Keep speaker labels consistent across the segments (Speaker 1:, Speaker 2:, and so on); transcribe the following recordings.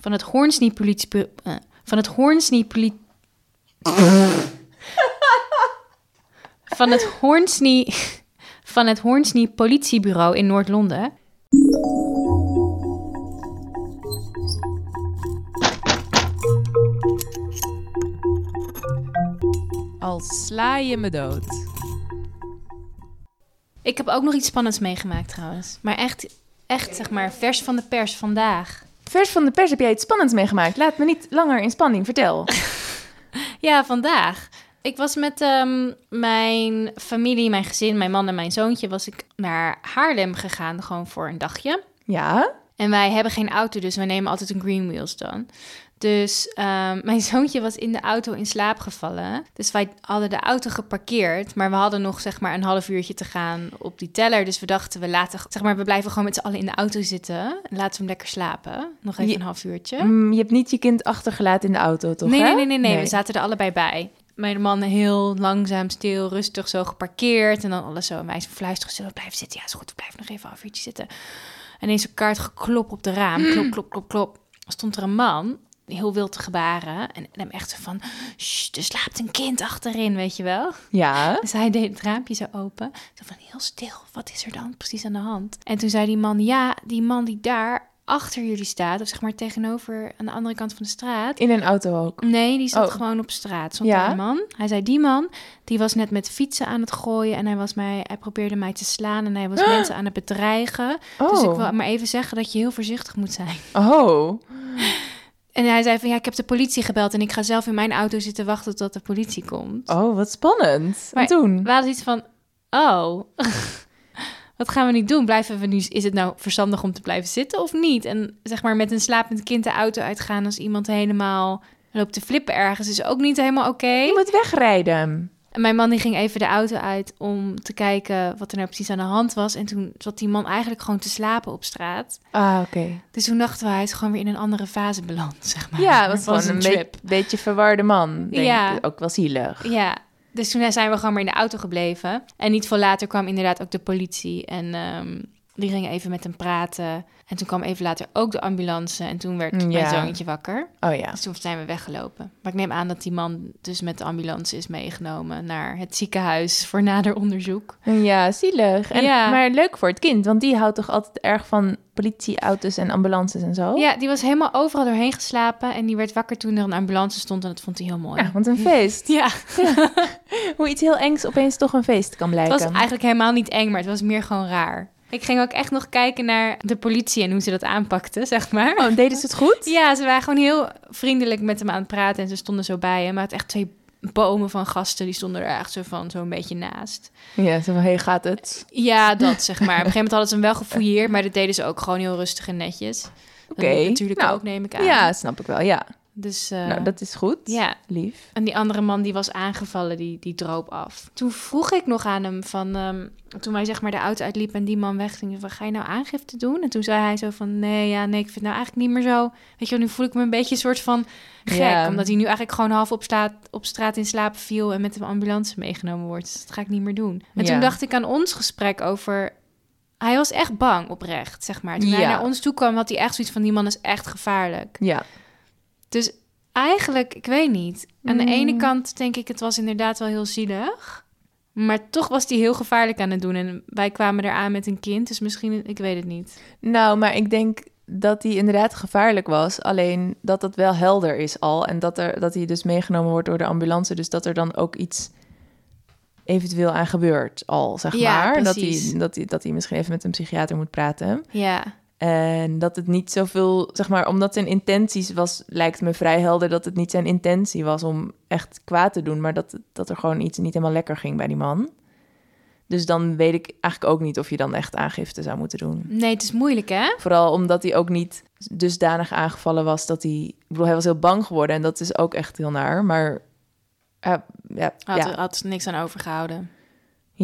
Speaker 1: van het Hoornsnie politie... eh, van het Hoornsnie politie... van het Hoornsnie... van het Hoornsnie politiebureau in Noord-Londen...
Speaker 2: Al sla je me dood.
Speaker 1: Ik heb ook nog iets spannends meegemaakt trouwens. Maar echt, echt zeg maar, vers van de pers vandaag.
Speaker 3: Vers van de pers heb jij iets spannends meegemaakt. Laat me niet langer in spanning. Vertel.
Speaker 1: Ja, vandaag. Ik was met ehm, mijn familie, mijn gezin, mijn man en mijn zoontje... was ik naar Haarlem gegaan, gewoon voor een dagje.
Speaker 3: Ja?
Speaker 1: En wij hebben geen auto, dus wij nemen altijd een Green Wheels dan. Dus ehm, mijn zoontje was in de auto in slaap gevallen. Dus wij hadden de auto geparkeerd. Maar we hadden nog zeg maar een half uurtje te gaan op die teller. Dus we dachten, we, laten, zeg maar, we blijven gewoon met z'n allen in de auto zitten. En laten we hem lekker slapen. Nog even
Speaker 3: Je-
Speaker 1: een half uurtje.
Speaker 3: Mm, je hebt niet je kind achtergelaten in de auto, toch?
Speaker 1: nee,
Speaker 3: hè?
Speaker 1: nee, nee, nee, nee. We zaten er allebei bij. Mijn man heel langzaam, stil, rustig zo geparkeerd. En dan alles zo. En wij fluisteren, zullen we blijven zitten? Ja, is goed, we blijven nog even een half uurtje zitten. En ineens een kaart geklop op de raam. Klop, klop, klop, klop. Stond er een man, heel wild te gebaren. En hem echt zo van, "Sst, er slaapt een kind achterin, weet je wel?
Speaker 3: Ja?
Speaker 1: Dus hij deed het raampje zo open. Zo van, heel stil, wat is er dan precies aan de hand? En toen zei die man, ja, die man die daar achter jullie staat... of zeg maar tegenover, aan de andere kant van de straat...
Speaker 3: In een auto ook.
Speaker 1: Nee, die zat
Speaker 3: Oh.
Speaker 1: gewoon op straat. Stond
Speaker 3: Ja.
Speaker 1: een man. Hij zei, die man, die was net met fietsen aan het gooien... en hij, was mij, hij probeerde mij te slaan en hij was mensen aan het bedreigen.
Speaker 3: Oh.
Speaker 1: Dus ik wil maar even zeggen dat je heel voorzichtig moet zijn.
Speaker 3: Oh.
Speaker 1: En hij zei van, ja, ik heb de politie gebeld... en ik ga zelf in mijn auto zitten wachten tot de politie komt.
Speaker 3: Oh, wat spannend.
Speaker 1: Maar
Speaker 3: en toen?
Speaker 1: We hadden iets van, oh, wat gaan we nu doen? Blijven we nu, is het nou verstandig om te blijven zitten of niet? En zeg maar met een slapend kind de auto uitgaan als iemand helemaal loopt te flippen ergens is ook niet helemaal oké.
Speaker 3: Je moet wegrijden.
Speaker 1: En mijn man die ging even de auto uit om te kijken wat er nou precies aan de hand was. En toen zat die man eigenlijk gewoon te slapen op straat.
Speaker 3: Ah, oké.
Speaker 1: Dus toen dachten we, hij is gewoon weer in een andere fase beland, zeg maar.
Speaker 3: Ja, het was een
Speaker 1: trip.
Speaker 3: be- beetje verwarde man. Denk
Speaker 1: Ja.
Speaker 3: ik. Ook wel zielig.
Speaker 1: Ja, dus toen zijn we gewoon maar in de auto gebleven. En niet veel later kwam inderdaad ook de politie. En ehm, die ging even met hem praten. En toen kwam even later ook de ambulance. En toen werd mijn
Speaker 3: Ja.
Speaker 1: zoontje wakker.
Speaker 3: Oh ja.
Speaker 1: Dus toen zijn we weggelopen. Maar ik neem aan dat die man dus met de ambulance is meegenomen naar het ziekenhuis voor nader onderzoek.
Speaker 3: Ja, zielig. En,
Speaker 1: Ja.
Speaker 3: Maar leuk voor het kind, want die houdt toch altijd erg van politieauto's en ambulances en zo?
Speaker 1: Ja, die was helemaal overal doorheen geslapen. En die werd wakker toen er een ambulance stond. En dat vond hij heel mooi.
Speaker 3: Ja, want een feest.
Speaker 1: Ja,
Speaker 3: Hoe iets heel engs opeens toch een feest kan
Speaker 1: het
Speaker 3: blijken.
Speaker 1: was eigenlijk helemaal niet eng, maar het was meer gewoon raar. Ik ging ook echt nog kijken naar de politie en hoe ze dat aanpakten, zeg maar.
Speaker 3: Oh, deden ze het goed?
Speaker 1: Ja, ze waren gewoon heel vriendelijk met hem aan het praten en ze stonden zo bij hem. Maar het echt twee bomen van gasten, die stonden er echt zo van zo'n beetje naast.
Speaker 3: Ja, zo van, hey, gaat het?
Speaker 1: Ja, dat zeg maar. Op een gegeven moment hadden ze hem wel gefouilleerd, maar dat deden ze ook gewoon heel rustig en netjes.
Speaker 3: Oké.
Speaker 1: Natuurlijk
Speaker 3: Nou,
Speaker 1: ook, neem ik aan.
Speaker 3: Ja, snap ik wel, ja.
Speaker 1: Dus, eh,
Speaker 3: nou, dat is goed.
Speaker 1: ja.
Speaker 3: Lief.
Speaker 1: En die andere man die was aangevallen, die, die droop af. Toen vroeg ik nog aan hem van, ehm, toen wij zeg maar de auto uitliep en die man wegging, van ga je nou aangifte doen? En toen zei hij zo van, nee, ja, nee, ik vind het nou eigenlijk niet meer zo. Weet je wel, nu voel ik me een beetje een soort van gek,
Speaker 3: Ja.
Speaker 1: omdat hij nu eigenlijk gewoon half op, straat, op straat in slaap viel en met een ambulance meegenomen wordt. Dus dat ga ik niet meer doen. En
Speaker 3: Ja.
Speaker 1: toen dacht ik aan ons gesprek over... Hij was echt bang oprecht, zeg maar. Toen hij
Speaker 3: Ja.
Speaker 1: naar ons toe kwam, had hij echt zoiets van... die man is echt gevaarlijk.
Speaker 3: Ja.
Speaker 1: Dus eigenlijk, ik weet niet. Aan de ene kant denk ik, het was inderdaad wel heel zielig. Maar toch was hij heel gevaarlijk aan het doen. En wij kwamen eraan met een kind, dus misschien, ik weet het niet.
Speaker 3: Nou, maar ik denk dat hij inderdaad gevaarlijk was. Alleen dat dat wel helder is al. En dat, er, dat hij dus meegenomen wordt door de ambulance. Dus dat er dan ook iets eventueel aan gebeurt al, zeg
Speaker 1: Ja,
Speaker 3: maar. Dat
Speaker 1: precies.
Speaker 3: hij, dat, hij, dat hij misschien even met een psychiater moet praten.
Speaker 1: Ja,
Speaker 3: En dat het niet zoveel, zeg maar, omdat zijn intenties was, lijkt me vrij helder dat het niet zijn intentie was om echt kwaad te doen, maar dat, dat er gewoon iets niet helemaal lekker ging bij die man. Dus dan weet ik eigenlijk ook niet of je dan echt aangifte zou moeten doen.
Speaker 1: nee, het is moeilijk, hè?
Speaker 3: Vooral omdat hij ook niet dusdanig aangevallen was dat hij... Ik bedoel, hij was heel bang geworden en dat is ook echt heel naar. Maar uh, ja,
Speaker 1: Had,
Speaker 3: ja,
Speaker 1: had niks aan overgehouden.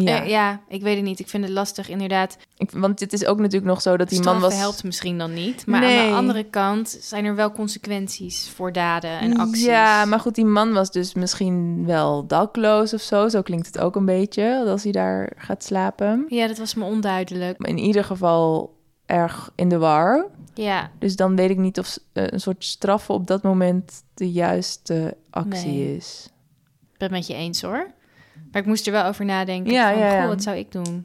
Speaker 3: Ja.
Speaker 1: Eh, ja, ik weet het niet. Ik vind het lastig, inderdaad.
Speaker 3: Ik, want het is ook natuurlijk nog zo dat die man was...
Speaker 1: helpt misschien dan niet. Maar aan de andere kant zijn er wel consequenties voor daden en acties.
Speaker 3: Ja, maar goed, die man was dus misschien wel dakloos of zo. Zo klinkt het ook een beetje, als hij daar gaat slapen.
Speaker 1: Ja, dat was me onduidelijk.
Speaker 3: Maar in ieder geval erg in de war.
Speaker 1: Ja,
Speaker 3: Dus dan weet ik niet of eh, een soort straffen op dat moment de juiste actie
Speaker 1: Nee.
Speaker 3: is.
Speaker 1: ik ben het met je eens hoor. Maar ik moest er wel over nadenken.
Speaker 3: Ja,
Speaker 1: van,
Speaker 3: ja, ja.
Speaker 1: goh, wat zou ik doen?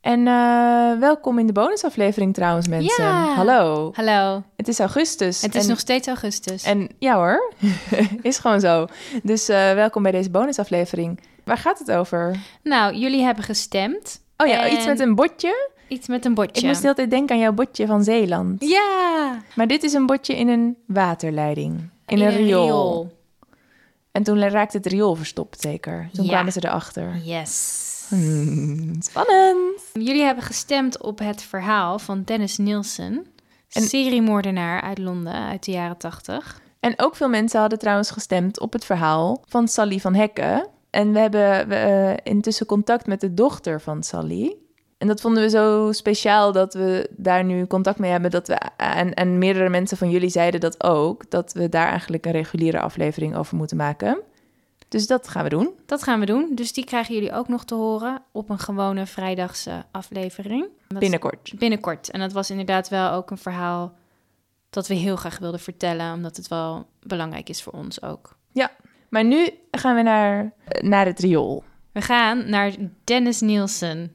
Speaker 3: En eh, welkom in de bonusaflevering trouwens, mensen.
Speaker 1: Ja.
Speaker 3: Hallo.
Speaker 1: Hallo,
Speaker 3: Het is augustus.
Speaker 1: het is
Speaker 3: en,
Speaker 1: nog steeds augustus.
Speaker 3: En ja hoor, is gewoon zo. Dus eh, welkom bij deze bonusaflevering. Waar gaat het over?
Speaker 1: Nou, jullie hebben gestemd.
Speaker 3: Oh ja,
Speaker 1: En-
Speaker 3: iets met een botje.
Speaker 1: Iets met een bordje.
Speaker 3: Ik moest de hele tijd denken aan jouw botje van Zeeland.
Speaker 1: Ja,
Speaker 3: Maar dit is een botje in een waterleiding. In, een riool. En toen raakte het riool verstopt, zeker. Toen
Speaker 1: Ja.
Speaker 3: kwamen ze erachter.
Speaker 1: Yes.
Speaker 3: Hmm, spannend.
Speaker 1: Jullie hebben gestemd op het verhaal van Dennis Nielsen,
Speaker 3: En-
Speaker 1: seriemoordenaar uit Londen uit de jaren 80.
Speaker 3: En ook veel mensen hadden trouwens gestemd op het verhaal van Sally van Hekken. En we hebben eh, intussen contact met de dochter van Sally. En dat vonden we zo speciaal dat we daar nu contact mee hebben. Dat we, en, en meerdere mensen van jullie zeiden dat ook. Dat we daar eigenlijk een reguliere aflevering over moeten maken. Dus dat gaan we doen.
Speaker 1: Dat gaan we doen. Dus die krijgen jullie ook nog te horen op een gewone vrijdagse aflevering. Dat-
Speaker 3: Binnenkort.
Speaker 1: Binnenkort. En dat was inderdaad wel ook een verhaal dat we heel graag wilden vertellen, omdat het wel belangrijk is voor ons ook.
Speaker 3: Maar nu gaan we naar, naar het riool.
Speaker 1: We gaan naar Dennis Nielsen.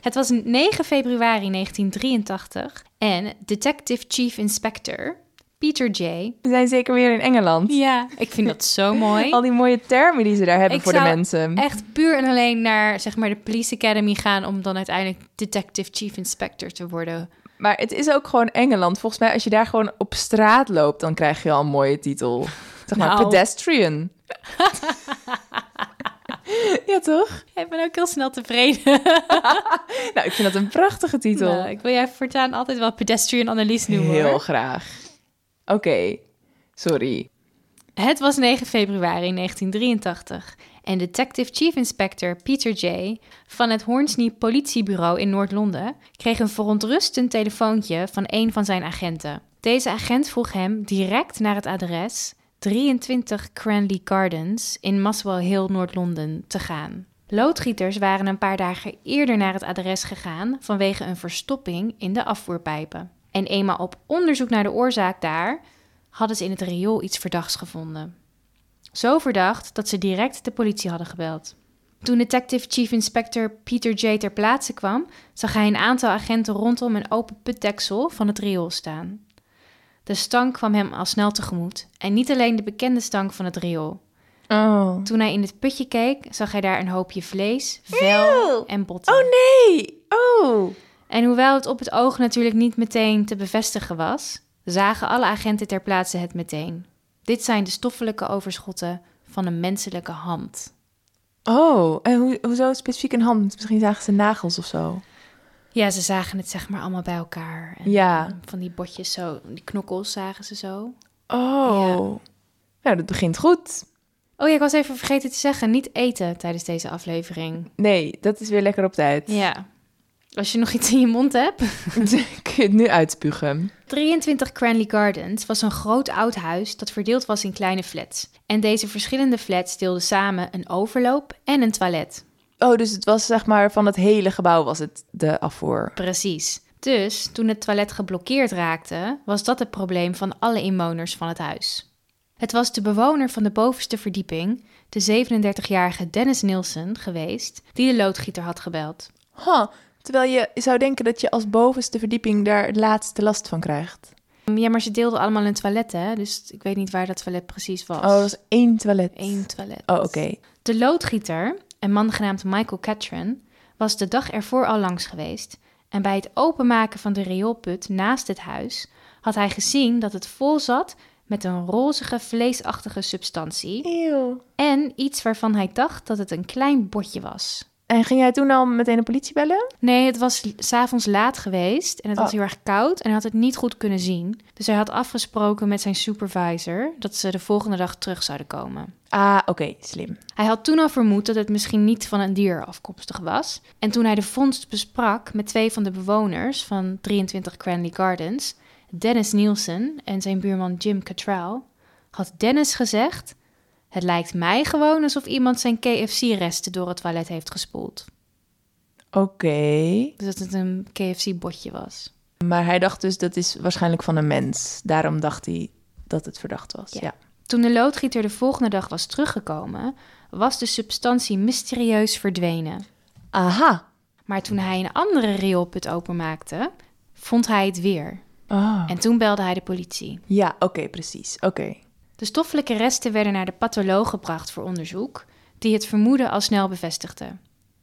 Speaker 1: Het was 9 februari 1983 en Detective Chief Inspector Peter J.
Speaker 3: We zijn zeker weer in Engeland.
Speaker 1: Ja, ik vind dat zo mooi.
Speaker 3: Al die mooie termen die ze daar hebben
Speaker 1: Ik
Speaker 3: voor de mensen.
Speaker 1: Echt puur en alleen naar zeg maar de Police Academy gaan om dan uiteindelijk Detective Chief Inspector te worden.
Speaker 3: Maar het is ook gewoon Engeland. Volgens mij, als je daar gewoon op straat loopt, dan krijg je al een mooie titel. Zeg maar
Speaker 1: Nou.
Speaker 3: pedestrian. ja, toch?
Speaker 1: Ik ben ook heel snel tevreden.
Speaker 3: Nou, ik vind dat een prachtige titel.
Speaker 1: Nou, ik wil jij voortaan altijd wel pedestrian Annelies noemen.
Speaker 3: Heel
Speaker 1: hoor.
Speaker 3: graag. Oké, sorry.
Speaker 1: Het was 9 februari 1983 en Detective Chief Inspector Peter J. van het Hornsey politiebureau in Noord-Londen kreeg een verontrustend telefoontje van een van zijn agenten. Deze agent vroeg hem direct naar het adres 23 Cranley Gardens in Muswell Hill, Noord-Londen te gaan. Loodgieters waren een paar dagen eerder naar het adres gegaan vanwege een verstopping in de afvoerpijpen. En eenmaal op onderzoek naar de oorzaak daar hadden ze in het riool iets verdachts gevonden. Zo verdacht dat ze direct de politie hadden gebeld. Toen Detective Chief Inspector Peter J. ter plaatse kwam, zag hij een aantal agenten rondom een open putdeksel van het riool staan. De stank kwam hem al snel tegemoet en niet alleen de bekende stank van het riool.
Speaker 3: Oh.
Speaker 1: Toen hij in het putje keek, zag hij daar een hoopje vlees, vel en botten.
Speaker 3: Oh nee! Oh!
Speaker 1: En hoewel het op het oog natuurlijk niet meteen te bevestigen was, zagen alle agenten ter plaatse het meteen. Dit zijn de stoffelijke overschotten van een menselijke hand.
Speaker 3: Oh, en hoe, hoezo specifiek een hand? Misschien zagen ze nagels of zo.
Speaker 1: Ja, ze zagen het zeg maar allemaal bij elkaar. En
Speaker 3: Ja.
Speaker 1: Van die botjes zo, die knokkels zagen ze zo.
Speaker 3: Oh. Nou, dat begint goed.
Speaker 1: Oh ja, ik was even vergeten te zeggen, niet eten tijdens deze aflevering.
Speaker 3: Nee, dat is weer lekker op tijd.
Speaker 1: Ja. Als je nog iets in je mond hebt.
Speaker 3: Kun je het nu uitspugen?
Speaker 1: 23 Cranley Gardens was een groot oud huis dat verdeeld was in kleine flats. En deze verschillende flats deelden samen een overloop en een toilet.
Speaker 3: Oh, dus het was zeg maar van het hele gebouw was het de afvoer.
Speaker 1: Precies. Dus toen het toilet geblokkeerd raakte, was dat het probleem van alle inwoners van het huis. Het was de bewoner van de bovenste verdieping, de 37-jarige Dennis Nielsen, geweest, die de loodgieter had gebeld.
Speaker 3: Huh, terwijl je zou denken dat je als bovenste verdieping daar het laatste last van krijgt.
Speaker 1: Ja, maar ze deelden allemaal een toilet, hè? Dus ik weet niet waar dat toilet precies was.
Speaker 3: Oh, dat was één toilet.
Speaker 1: Eén toilet.
Speaker 3: Oh, oké.
Speaker 1: De loodgieter, een man genaamd Michael Catron, was de dag ervoor al langs geweest. En bij het openmaken van de rioolput naast het huis had hij gezien dat het vol zat met een rozige vleesachtige substantie
Speaker 3: Eeuw.
Speaker 1: en iets waarvan hij dacht dat het een klein botje was.
Speaker 3: En ging jij toen al meteen de politie bellen?
Speaker 1: Nee, het was s'avonds laat geweest en het was
Speaker 3: Oh.
Speaker 1: heel erg koud en hij had het niet goed kunnen zien. Dus hij had afgesproken met zijn supervisor dat ze de volgende dag terug zouden komen.
Speaker 3: Ah, oké, slim.
Speaker 1: Hij had toen al vermoed dat het misschien niet van een dier afkomstig was. En toen hij de vondst besprak met twee van de bewoners van 23 Cranley Gardens, Dennis Nielsen en zijn buurman Jim Cattrall, had Dennis gezegd: Het lijkt mij gewoon alsof iemand zijn KFC-resten door het toilet heeft gespoeld.
Speaker 3: Oké.
Speaker 1: Dus dat het een KFC-botje was.
Speaker 3: Maar hij dacht dus dat is waarschijnlijk van een mens. Daarom dacht hij dat het verdacht was.
Speaker 1: Ja.
Speaker 3: Ja.
Speaker 1: Toen de loodgieter de volgende dag was teruggekomen, was de substantie mysterieus verdwenen.
Speaker 3: Aha.
Speaker 1: Maar toen hij een andere rioolput openmaakte, vond hij het weer.
Speaker 3: Oh.
Speaker 1: En toen belde hij de politie.
Speaker 3: Ja, oké, precies. Oké.
Speaker 1: De stoffelijke resten werden naar de patholoog gebracht voor onderzoek, die het vermoeden al snel bevestigde.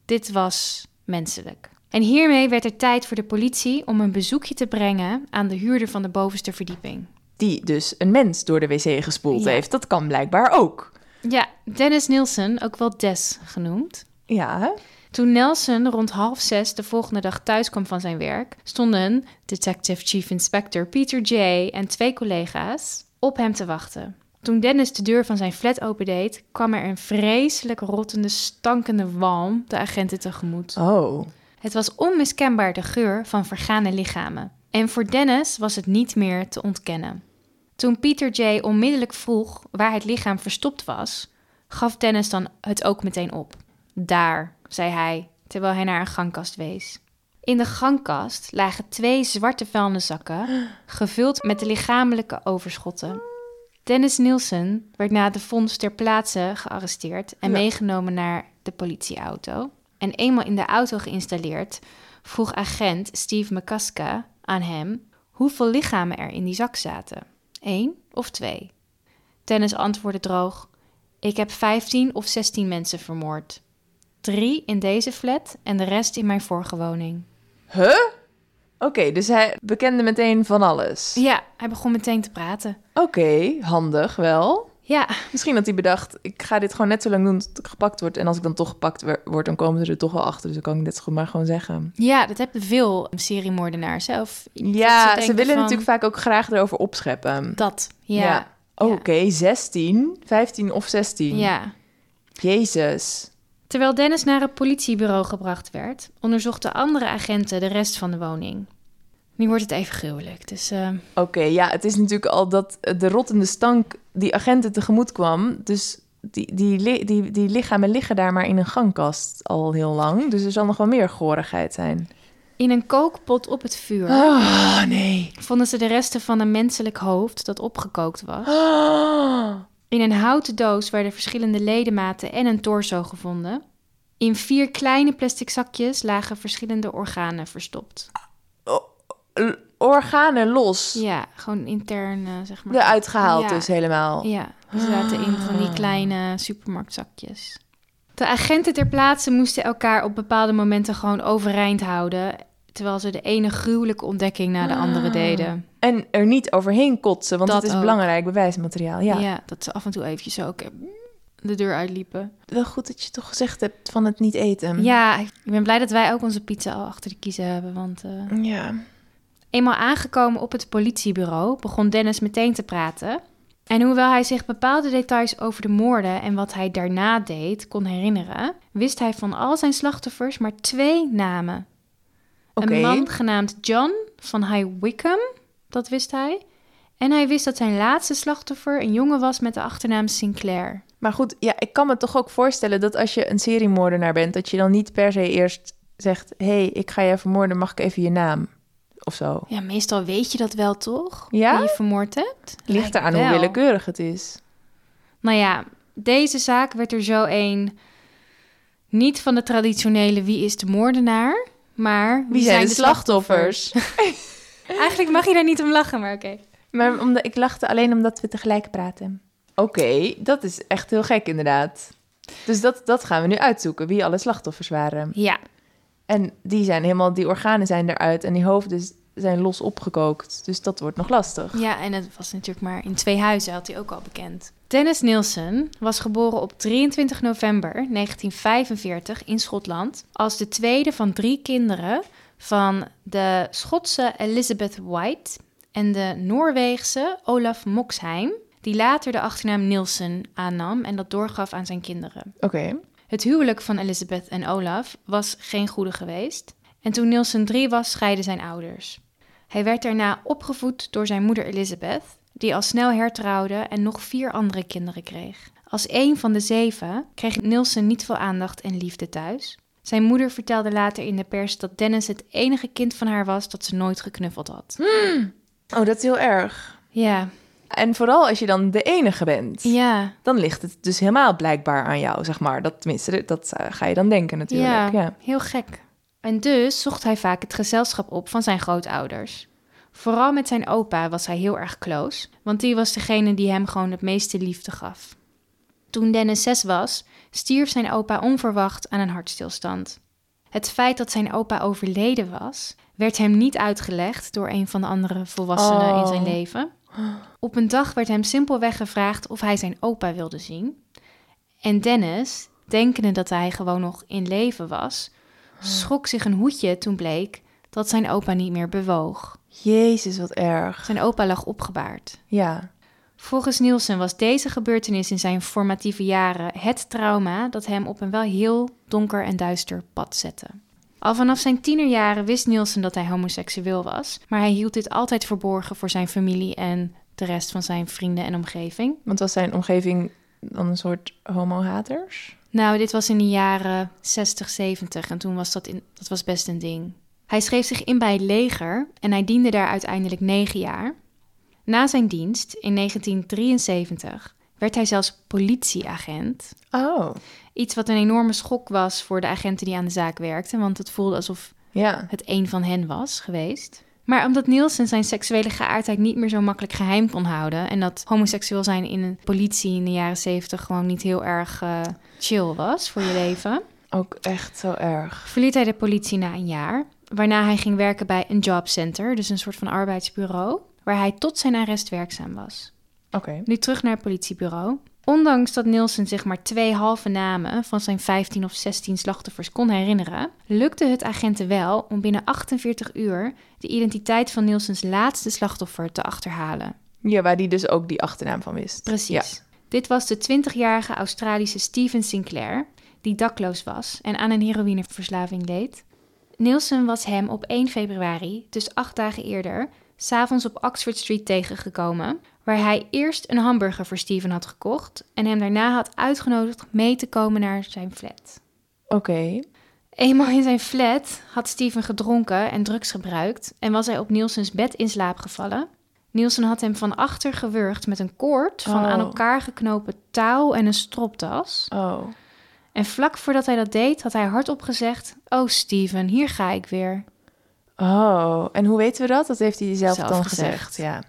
Speaker 1: Dit was menselijk. En hiermee werd er tijd voor de politie om een bezoekje te brengen aan de huurder van de bovenste verdieping.
Speaker 3: Die dus een mens door de wc gespoeld
Speaker 1: Ja.
Speaker 3: heeft. Dat kan blijkbaar ook.
Speaker 1: Ja, Dennis Nielsen, ook wel Des genoemd.
Speaker 3: Ja. hè?
Speaker 1: Toen Nelson rond half zes de volgende dag thuis kwam van zijn werk, stonden Detective Chief Inspector Peter J. en twee collega's op hem te wachten. Toen Dennis de deur van zijn flat opendeed, kwam er een vreselijk rottende, stankende walm de agenten tegemoet.
Speaker 3: Oh.
Speaker 1: Het was onmiskenbaar de geur van vergane lichamen. En voor Dennis was het niet meer te ontkennen. Toen Peter J. onmiddellijk vroeg waar het lichaam verstopt was, gaf Dennis dan het ook meteen op. Daar, zei hij, terwijl hij naar een gangkast wees. In de gangkast lagen twee zwarte vuilniszakken, gevuld met de lichamelijke overschotten. Dennis Nielsen werd na de vondst ter plaatse gearresteerd en
Speaker 3: Ja.
Speaker 1: meegenomen naar de politieauto. En eenmaal in de auto geïnstalleerd, vroeg agent Steve McCaska aan hem hoeveel lichamen er in die zak zaten. Eén of twee? Dennis antwoordde droog: Ik heb 15 of 16 mensen vermoord. Drie in deze flat en de rest in mijn vorige woning.
Speaker 3: Huh? Oké, dus hij bekende meteen van alles.
Speaker 1: Ja, hij begon meteen te praten.
Speaker 3: Oké, handig wel.
Speaker 1: Ja,
Speaker 3: Misschien had hij bedacht, ik ga dit gewoon net zo lang doen tot ik gepakt word. En als ik dan toch gepakt word, dan komen ze er toch wel achter. Dus dan kan ik dit goed maar gewoon zeggen.
Speaker 1: ja dat hebben veel seriemoordenaars zelf.
Speaker 3: Ja,
Speaker 1: Dat
Speaker 3: ze, willen
Speaker 1: van-
Speaker 3: natuurlijk vaak ook graag erover opscheppen.
Speaker 1: Dat, ja. Ja.
Speaker 3: Oké, 16, 15 of 16.
Speaker 1: Ja.
Speaker 3: Jezus.
Speaker 1: Terwijl Dennis naar het politiebureau gebracht werd, onderzochten andere agenten de rest van de woning. Nu wordt het even gruwelijk, dus eh,
Speaker 3: Oké, ja, het is natuurlijk al dat de rottende stank die agenten tegemoet kwam. Dus die, die, die, die lichamen liggen daar maar in een gangkast al heel lang. Dus er zal nog wel meer gorigheid zijn.
Speaker 1: in een kookpot op het vuur
Speaker 3: Oh, nee.
Speaker 1: vonden ze de resten van een menselijk hoofd dat opgekookt was.
Speaker 3: Oh.
Speaker 1: In een houten doos werden verschillende ledematen en een torso gevonden. In vier kleine plastic zakjes lagen verschillende organen verstopt.
Speaker 3: Organen los.
Speaker 1: Ja, gewoon intern, eh, zeg maar.
Speaker 3: Eruit gehaald
Speaker 1: Ja.
Speaker 3: dus helemaal.
Speaker 1: Ja, die zaten in van die kleine supermarktzakjes. De agenten ter plaatse moesten elkaar op bepaalde momenten gewoon overeind houden, terwijl ze de ene gruwelijke ontdekking na de andere deden.
Speaker 3: En er niet overheen kotsen, want
Speaker 1: Dat
Speaker 3: het is
Speaker 1: ook.
Speaker 3: belangrijk bewijsmateriaal. Ja.
Speaker 1: Ja. dat ze af en toe eventjes ook de deur uitliepen.
Speaker 3: Wel goed dat je toch gezegd hebt van het niet eten.
Speaker 1: Ja, ik ben blij dat wij ook onze pizza al achter de kiezen hebben, want... eh,
Speaker 3: Ja.
Speaker 1: Eenmaal aangekomen op het politiebureau begon Dennis meteen te praten. En hoewel hij zich bepaalde details over de moorden en wat hij daarna deed kon herinneren, wist hij van al zijn slachtoffers maar twee namen. Een man genaamd John van High Wycombe, dat wist hij. En hij wist dat zijn laatste slachtoffer een jongen was met de achternaam Sinclair.
Speaker 3: Maar goed, ja, ik kan me toch ook voorstellen dat als je een seriemoordenaar bent, dat je dan niet per se eerst zegt: hé, hey, ik ga je vermoorden, mag ik even je naam? Of zo.
Speaker 1: Ja, meestal weet je dat wel toch?
Speaker 3: Ja?
Speaker 1: Wie je vermoord hebt?
Speaker 3: Ligt eraan hoe willekeurig het is.
Speaker 1: Nou ja, deze zaak werd er zo een niet van de traditionele wie is de moordenaar, maar
Speaker 3: Wie zijn de slachtoffers?
Speaker 1: Eigenlijk mag je daar niet om lachen, maar oké.
Speaker 3: Maar omdat, ik lachte alleen omdat we tegelijk praten. Oké, dat is echt heel gek inderdaad. Dus dat, dat gaan we nu uitzoeken, wie alle slachtoffers waren.
Speaker 1: Ja,
Speaker 3: En die zijn helemaal, die organen zijn eruit en die hoofden zijn los opgekookt. Dus dat wordt nog lastig.
Speaker 1: ja, en het was natuurlijk maar in twee huizen, had hij ook al bekend. Dennis Nielsen was geboren op 23 november 1945 in Schotland als de tweede van drie kinderen van de Schotse Elizabeth White en de Noorweegse Olaf Moxheim, die later de achternaam Nielsen aannam en dat doorgaf aan zijn kinderen.
Speaker 3: Oké.
Speaker 1: Het huwelijk van Elizabeth en Olaf was geen goede geweest. En toen Nielsen drie was, scheiden zijn ouders. Hij werd daarna opgevoed door zijn moeder Elizabeth, die al snel hertrouwde en nog vier andere kinderen kreeg. Als een van de zeven kreeg Nielsen niet veel aandacht en liefde thuis. Zijn moeder vertelde later in de pers dat Dennis het enige kind van haar was dat ze nooit geknuffeld had.
Speaker 3: Oh, dat is heel erg.
Speaker 1: Ja,
Speaker 3: En vooral als je dan de enige bent.
Speaker 1: ja,
Speaker 3: Dan ligt het dus helemaal blijkbaar aan jou, zeg maar. Dat, tenminste, dat eh, ga je dan denken natuurlijk.
Speaker 1: ja,
Speaker 3: Ja.
Speaker 1: heel gek. En dus zocht hij vaak het gezelschap op van zijn grootouders. Vooral met zijn opa was hij heel erg close, want die was degene die hem gewoon het meeste liefde gaf. Toen Dennis zes was, stierf zijn opa onverwacht aan een hartstilstand. Het feit dat zijn opa overleden was, werd hem niet uitgelegd door een van de andere volwassenen in
Speaker 3: Oh.
Speaker 1: zijn leven. Op een dag werd hem simpelweg gevraagd of hij zijn opa wilde zien. En Dennis, denkende dat hij gewoon nog in leven was, schrok zich een hoedje toen bleek dat zijn opa niet meer bewoog.
Speaker 3: Jezus, wat erg.
Speaker 1: Zijn opa lag opgebaard.
Speaker 3: Ja.
Speaker 1: Volgens Nielsen was deze gebeurtenis in zijn formatieve jaren het trauma dat hem op een wel heel donker en duister pad zette. Al vanaf zijn tienerjaren wist Nielsen dat hij homoseksueel was, maar hij hield dit altijd verborgen voor zijn familie en de rest van zijn vrienden en omgeving.
Speaker 3: Want was zijn omgeving dan een soort homo-haters?
Speaker 1: Nou, dit was in de jaren 60, 70 en toen was dat, in, dat was best een ding. Hij schreef zich in bij het leger en hij diende daar uiteindelijk negen jaar. Na zijn dienst in 1973 werd hij zelfs politieagent.
Speaker 3: Oh,
Speaker 1: Iets wat een enorme schok was voor de agenten die aan de zaak werkten, want het voelde alsof
Speaker 3: ja.
Speaker 1: het een van hen was geweest. Maar omdat Nielsen zijn seksuele geaardheid niet meer zo makkelijk geheim kon houden en dat homoseksueel zijn in een politie in de jaren 70 gewoon niet heel erg eh, chill was voor je leven,
Speaker 3: Ook echt zo erg.
Speaker 1: verliet hij de politie na een jaar, waarna hij ging werken bij een jobcenter, dus een soort van arbeidsbureau, waar hij tot zijn arrest werkzaam was.
Speaker 3: Oké.
Speaker 1: Nu terug naar het politiebureau. Ondanks dat Nielsen zich maar twee halve namen van zijn 15 of 16 slachtoffers kon herinneren, lukte het agenten wel om binnen 48 uur de identiteit van Nielsens laatste slachtoffer te achterhalen.
Speaker 3: Ja, waar die dus ook die achternaam van wist.
Speaker 1: Precies.
Speaker 3: Ja.
Speaker 1: Dit was de 20-jarige Australische Steven Sinclair, die dakloos was en aan een heroïneverslaving leed. Nielsen was hem op 1 februari, dus acht dagen eerder, s'avonds op Oxford Street tegengekomen, waar hij eerst een hamburger voor Steven had gekocht en hem daarna had uitgenodigd mee te komen naar zijn flat.
Speaker 3: Oké.
Speaker 1: Eenmaal in zijn flat had Steven gedronken en drugs gebruikt en was hij op Nielsens bed in slaap gevallen. Nielsen had hem van achter gewurgd met een koord van
Speaker 3: Oh.
Speaker 1: aan elkaar geknopen touw en een stropdas.
Speaker 3: Oh.
Speaker 1: En vlak voordat hij dat deed, had hij hardop gezegd: Oh, Steven, hier ga ik weer.
Speaker 3: Oh. En hoe weten we dat? Dat heeft hij zelf,
Speaker 1: Zelf
Speaker 3: dan
Speaker 1: gezegd.
Speaker 3: gezegd. Ja.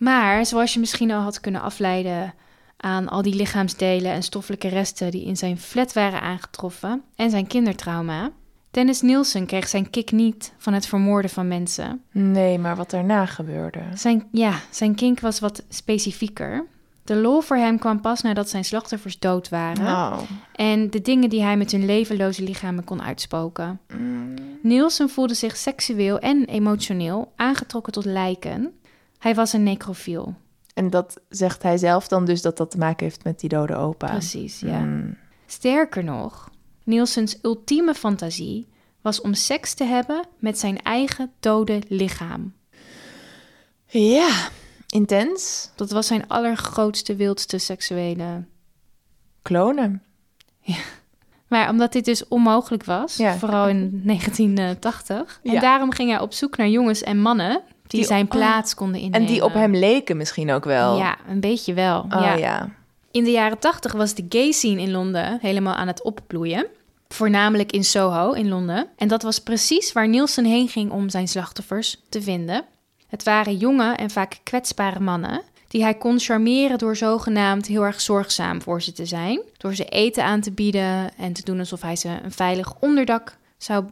Speaker 1: Maar zoals je misschien al had kunnen afleiden aan al die lichaamsdelen en stoffelijke resten die in zijn flat waren aangetroffen en zijn kindertrauma, Dennis Nielsen kreeg zijn kick niet van het vermoorden van mensen.
Speaker 3: Nee, maar wat daarna gebeurde.
Speaker 1: Zijn, ja, zijn kink was wat specifieker. De lol voor hem kwam pas nadat zijn slachtoffers dood waren.
Speaker 3: Oh.
Speaker 1: En de dingen die hij met hun levenloze lichamen kon uitspoken.
Speaker 3: Mm.
Speaker 1: Nielsen voelde zich seksueel en emotioneel aangetrokken tot lijken. Hij was een necrofiel.
Speaker 3: En dat zegt hij zelf dan dus dat dat te maken heeft met die dode opa.
Speaker 1: Precies, ja.
Speaker 3: Mm.
Speaker 1: Sterker nog, Nielsens ultieme fantasie was om seks te hebben met zijn eigen dode lichaam.
Speaker 3: Ja, intens.
Speaker 1: Dat was zijn allergrootste, wildste seksuele
Speaker 3: Klonen.
Speaker 1: Maar omdat dit dus onmogelijk was,
Speaker 3: Ja.
Speaker 1: vooral in 1980. En
Speaker 3: Ja.
Speaker 1: daarom ging hij op zoek naar jongens en mannen die,
Speaker 3: Die-
Speaker 1: zijn
Speaker 3: oh.
Speaker 1: plaats konden innemen.
Speaker 3: En die op hem leken misschien ook wel.
Speaker 1: Ja, een beetje wel.
Speaker 3: Oh
Speaker 1: ja.
Speaker 3: ja.
Speaker 1: In de jaren 80 was de gay scene in Londen helemaal aan het opbloeien. Voornamelijk in Soho in Londen. En dat was precies waar Nielsen heen ging om zijn slachtoffers te vinden. Het waren jonge en vaak kwetsbare mannen die hij kon charmeren door zogenaamd heel erg zorgzaam voor ze te zijn. Door ze eten aan te bieden en te doen alsof hij ze een veilig onderdak zou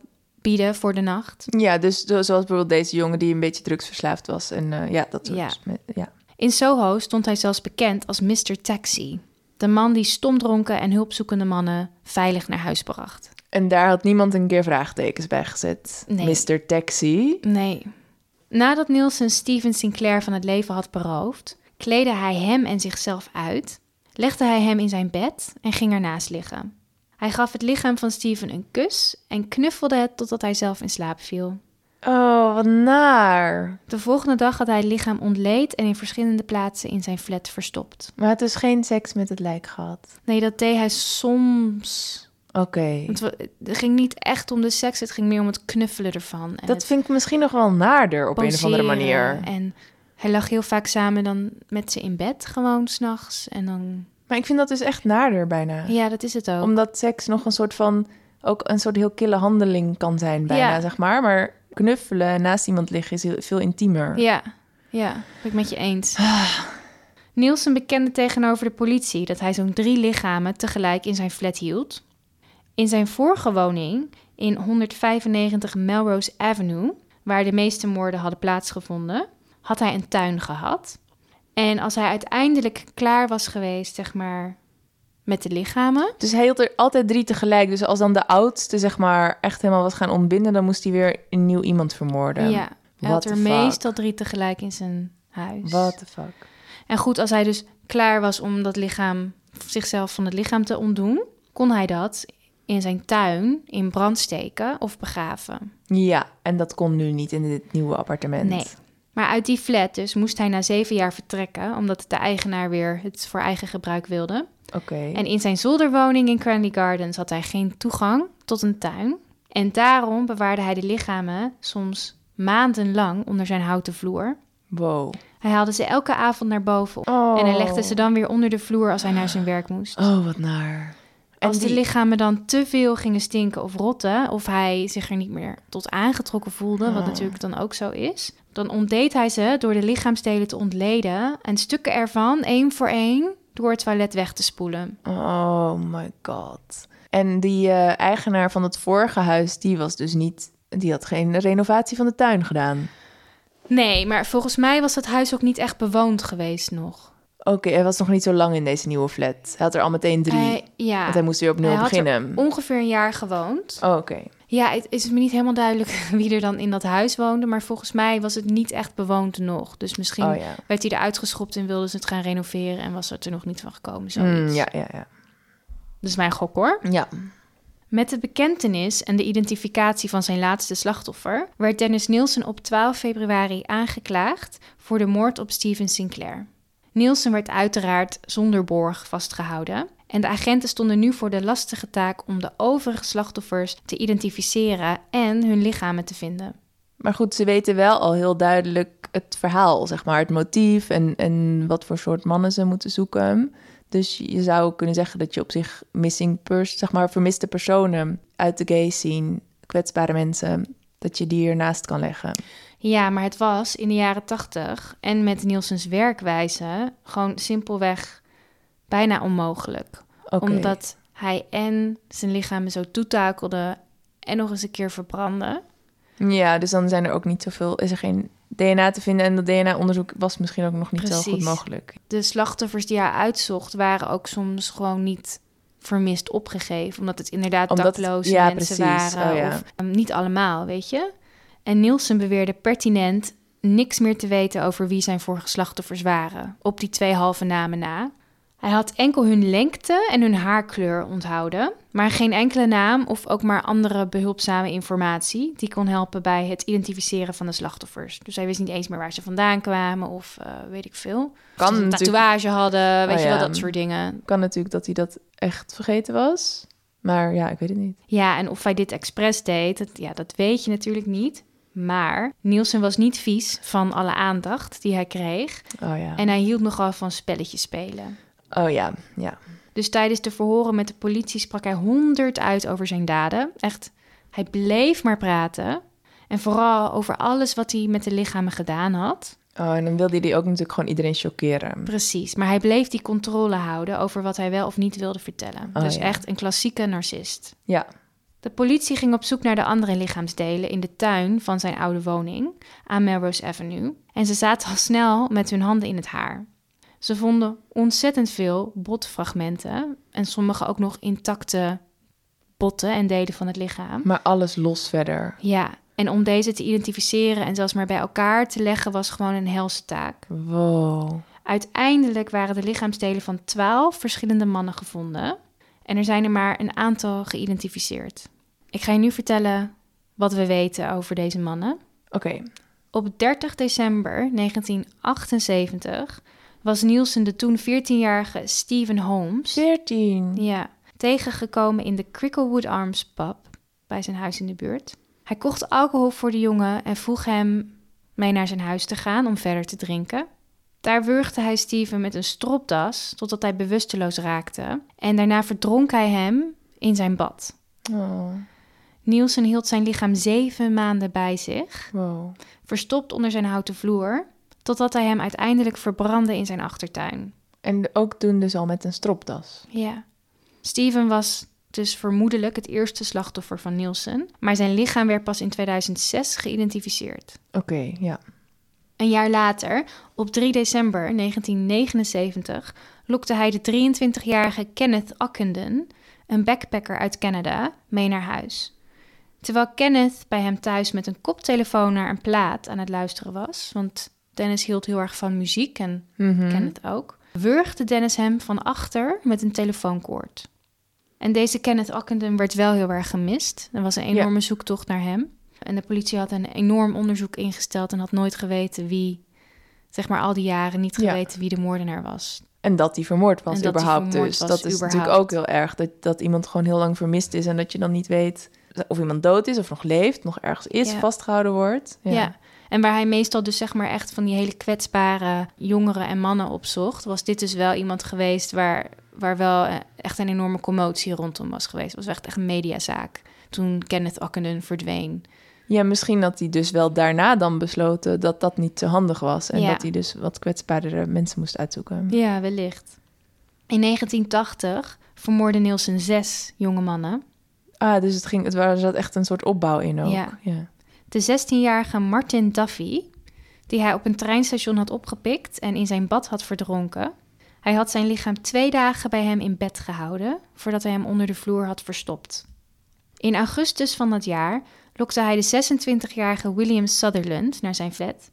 Speaker 1: bieden voor de nacht.
Speaker 3: Ja, dus zo- zoals bijvoorbeeld deze jongen die een beetje drugsverslaafd was. En eh, ja, dat soort...
Speaker 1: Ja.
Speaker 3: ja.
Speaker 1: In Soho stond hij zelfs bekend als Mr. Taxi. De man die stomdronken en hulpzoekende mannen veilig naar huis bracht.
Speaker 3: En daar had niemand een keer vraagtekens bij gezet.
Speaker 1: Nee.
Speaker 3: Mr. Taxi.
Speaker 1: Nee. Nadat Nielsen Steven Sinclair van het leven had beroofd, kleedde hij hem en zichzelf uit, legde hij hem in zijn bed en ging ernaast liggen. Hij gaf het lichaam van Steven een kus en knuffelde het totdat hij zelf in slaap viel.
Speaker 3: Oh, wat naar.
Speaker 1: De volgende dag had hij het lichaam ontleed en in verschillende plaatsen in zijn flat verstopt.
Speaker 3: Maar het is geen seks met het lijk gehad.
Speaker 1: Nee, dat deed hij soms.
Speaker 3: Oké.
Speaker 1: Want we- het ging niet echt om de seks, het ging meer om het knuffelen ervan. En
Speaker 3: Dat vind ik misschien nog wel naarder op een of andere manier.
Speaker 1: En hij lag heel vaak samen dan met ze in bed, gewoon s'nachts. En dan,
Speaker 3: Maar ik vind dat dus echt naarder bijna.
Speaker 1: ja, dat is het ook.
Speaker 3: Omdat seks nog een soort van... ook een soort heel kille handeling kan zijn bijna,
Speaker 1: Ja.
Speaker 3: zeg maar. Maar knuffelen en naast iemand liggen is heel, veel intiemer.
Speaker 1: Ja, ja, ben ik met je eens. Nielsen bekende tegenover de politie dat hij zo'n drie lichamen tegelijk in zijn flat hield. In zijn vorige woning, in 195 Melrose Avenue, waar de meeste moorden hadden plaatsgevonden, had hij een tuin gehad. En als hij uiteindelijk klaar was geweest, zeg maar, met de lichamen,
Speaker 3: Dus hij hield er altijd drie tegelijk. Dus als dan de oudste, zeg maar, echt helemaal was gaan ontbinden... dan moest hij weer een nieuw iemand vermoorden.
Speaker 1: ja, hij
Speaker 3: what
Speaker 1: had er meestal drie tegelijk in zijn huis.
Speaker 3: What the fuck?
Speaker 1: En goed, als hij dus klaar was om dat lichaam, zichzelf van het lichaam te ontdoen, kon hij dat in zijn tuin in brand steken of begraven.
Speaker 3: Ja, en dat kon nu niet in dit nieuwe appartement.
Speaker 1: Nee. Maar uit die flat dus moest hij na zeven jaar vertrekken, omdat de eigenaar weer het voor eigen gebruik wilde.
Speaker 3: Oké.
Speaker 1: En in zijn zolderwoning in Cranley Gardens had hij geen toegang tot een tuin. En daarom bewaarde hij de lichamen soms maandenlang onder zijn houten vloer.
Speaker 3: Wow.
Speaker 1: Hij haalde ze elke avond naar boven
Speaker 3: Oh.
Speaker 1: en hij legde ze dan weer onder de vloer als hij naar zijn werk moest.
Speaker 3: Oh, wat naar.
Speaker 1: Als
Speaker 3: die-
Speaker 1: de lichamen dan te veel gingen stinken of rotten, of hij zich er niet meer tot aangetrokken voelde, wat
Speaker 3: Oh.
Speaker 1: natuurlijk dan ook zo is, dan ontdeed hij ze door de lichaamsdelen te ontleden en stukken ervan, één voor één, door het toilet weg te spoelen.
Speaker 3: Oh my god. En die eh, eigenaar van het vorige huis, die was dus niet... Die had geen renovatie van de tuin gedaan.
Speaker 1: Nee, maar volgens mij was het huis ook niet echt bewoond geweest nog.
Speaker 3: Oké, hij was nog niet zo lang in deze nieuwe flat. Hij had er al meteen drie.
Speaker 1: Ja,
Speaker 3: Want hij moest weer opnieuw
Speaker 1: Hij had er
Speaker 3: beginnen.
Speaker 1: ongeveer een jaar gewoond.
Speaker 3: Oh, oké.
Speaker 1: Ja, het is me niet helemaal duidelijk wie er dan in dat huis woonde, maar volgens mij was het niet echt bewoond nog. Dus misschien
Speaker 3: Oh ja.
Speaker 1: werd hij eruit geschopt en wilden ze het gaan renoveren en was het er nog niet van gekomen.
Speaker 3: Mm,
Speaker 1: Zoiets.
Speaker 3: ja, ja, ja.
Speaker 1: Dat is mijn gok hoor.
Speaker 3: Ja.
Speaker 1: Met de bekentenis en de identificatie van zijn laatste slachtoffer werd Dennis Nielsen op 12 februari aangeklaagd voor de moord op Steven Sinclair. Nielsen werd uiteraard zonder borg vastgehouden. En de agenten stonden nu voor de lastige taak om de overige slachtoffers te identificeren en hun lichamen te vinden.
Speaker 3: Maar goed, ze weten wel al heel duidelijk het verhaal, zeg maar. Het motief en, en wat voor soort mannen ze moeten zoeken. Dus je zou kunnen zeggen dat je op zich missing pers, zeg maar, vermiste personen uit de gay scene, kwetsbare mensen, dat je die ernaast kan leggen.
Speaker 1: Ja, maar het was in de jaren 80 en met Nielsens werkwijze gewoon simpelweg bijna onmogelijk. Omdat hij en zijn lichaam zo toetakelde en nog eens een keer verbrandde.
Speaker 3: Ja, dus dan zijn er ook niet zoveel, is er geen DNA te vinden en dat DNA-onderzoek was misschien ook nog niet zo goed mogelijk.
Speaker 1: De slachtoffers die hij uitzocht waren ook soms gewoon niet vermist opgegeven. Omdat het inderdaad
Speaker 3: Omdat-
Speaker 1: dakloze
Speaker 3: ja,
Speaker 1: mensen
Speaker 3: precies.
Speaker 1: waren.
Speaker 3: Oh, ja.
Speaker 1: Of um, niet allemaal, weet je. En Nielsen beweerde pertinent niks meer te weten over wie zijn vorige slachtoffers waren. Op die twee halve namen na. Hij had enkel hun lengte en hun haarkleur onthouden, maar geen enkele naam of ook maar andere behulpzame informatie die kon helpen bij het identificeren van de slachtoffers. Dus hij wist niet eens meer waar ze vandaan kwamen of eh, weet ik veel. Of
Speaker 3: Kan
Speaker 1: ze een tatoeage hadden, weet
Speaker 3: Oh,
Speaker 1: je wel,
Speaker 3: ja.
Speaker 1: dat soort dingen.
Speaker 3: Kan natuurlijk dat hij dat echt vergeten was. Maar ja, ik weet het niet.
Speaker 1: Ja, en of hij dit expres deed, dat, ja, dat weet je natuurlijk niet. Maar Nielsen was niet vies van alle aandacht die hij kreeg.
Speaker 3: Oh ja.
Speaker 1: En hij hield nogal van spelletjes spelen.
Speaker 3: Oh ja, ja.
Speaker 1: Dus tijdens de verhoren met de politie sprak hij honderd uit over zijn daden. Echt, hij bleef maar praten. En vooral over alles wat hij met de lichamen gedaan had.
Speaker 3: Oh, en dan wilde hij ook natuurlijk gewoon iedereen chockeren.
Speaker 1: Precies, maar hij bleef die controle houden over wat hij wel of niet wilde vertellen.
Speaker 3: Oh,
Speaker 1: dus
Speaker 3: ja.
Speaker 1: echt een klassieke narcist.
Speaker 3: Ja.
Speaker 1: De politie ging op zoek naar de andere lichaamsdelen in de tuin van zijn oude woning aan Melrose Avenue. En ze zaten al snel met hun handen in het haar. Ze vonden ontzettend veel botfragmenten en sommige ook nog intacte botten en delen van het lichaam.
Speaker 3: Maar alles los verder.
Speaker 1: Ja, en om deze te identificeren en zelfs maar bij elkaar te leggen was gewoon een helse taak.
Speaker 3: Wow.
Speaker 1: Uiteindelijk waren de lichaamsdelen van twaalf verschillende mannen gevonden. En er zijn er maar een aantal geïdentificeerd. Ik ga je nu vertellen wat we weten over deze mannen.
Speaker 3: Oké.
Speaker 1: Op 30 december 1978 was Nielsen de toen 14-jarige Stephen Holmes
Speaker 3: 14.
Speaker 1: ja, tegengekomen in de Cricklewood Arms pub bij zijn huis in de buurt. Hij kocht alcohol voor de jongen en vroeg hem mee naar zijn huis te gaan om verder te drinken. Daar wurgde hij Steven met een stropdas totdat hij bewusteloos raakte en daarna verdronk hij hem in zijn bad.
Speaker 3: Oh,
Speaker 1: Nielsen hield zijn lichaam zeven maanden bij zich,
Speaker 3: wow.
Speaker 1: verstopt onder zijn houten vloer, totdat hij hem uiteindelijk verbrandde in zijn achtertuin.
Speaker 3: En ook toen dus al met een stropdas.
Speaker 1: Ja. Steven was dus vermoedelijk het eerste slachtoffer van Nielsen, maar zijn lichaam werd pas in 2006 geïdentificeerd.
Speaker 3: Oké, ja.
Speaker 1: Een jaar later, op 3 december 1979, lokte hij de 23-jarige Kenneth Ockenden, een backpacker uit Canada, mee naar huis. Terwijl Kenneth bij hem thuis met een koptelefoon naar een plaat aan het luisteren was, want Dennis hield heel erg van muziek en
Speaker 3: Mhm.
Speaker 1: Kenneth ook, wurgde Dennis hem van achter met een telefoonkoord. En deze Kenneth Ockenden werd wel heel erg gemist. Er was een enorme zoektocht naar hem. En de politie had een enorm onderzoek ingesteld en had nooit geweten wie, zeg maar al die jaren, niet
Speaker 3: Ja.
Speaker 1: geweten wie de moordenaar was.
Speaker 3: En dat hij vermoord was
Speaker 1: dat
Speaker 3: überhaupt
Speaker 1: vermoord
Speaker 3: dus.
Speaker 1: was
Speaker 3: dat is natuurlijk ook heel erg. Dat, dat iemand gewoon heel lang vermist is en dat je dan niet weet of iemand dood is of nog leeft, nog ergens is,
Speaker 1: Ja.
Speaker 3: vastgehouden wordt.
Speaker 1: Ja. En waar hij meestal dus zeg maar echt van die hele kwetsbare jongeren en mannen opzocht, was dit dus wel iemand geweest waar, waar wel eh, echt een enorme commotie rondom was geweest. Het was echt echt een mediazaak toen Kenneth Ockenden verdween.
Speaker 3: Ja, misschien had hij dus wel daarna dan besloten dat dat niet te handig was. En
Speaker 1: Ja.
Speaker 3: dat hij dus wat kwetsbaardere mensen moest uitzoeken.
Speaker 1: Ja, wellicht. In 1980 vermoordde Nielsen zes jonge mannen.
Speaker 3: Ah, dus het ging, het er zat echt een soort opbouw in ook.
Speaker 1: Ja.
Speaker 3: ja.
Speaker 1: De 16-jarige Martin Duffy, die hij op een treinstation had opgepikt en in zijn bad had verdronken. Hij had zijn lichaam twee dagen bij hem in bed gehouden, voordat hij hem onder de vloer had verstopt. In augustus van dat jaar lokte hij de 26-jarige William Sutherland naar zijn flat.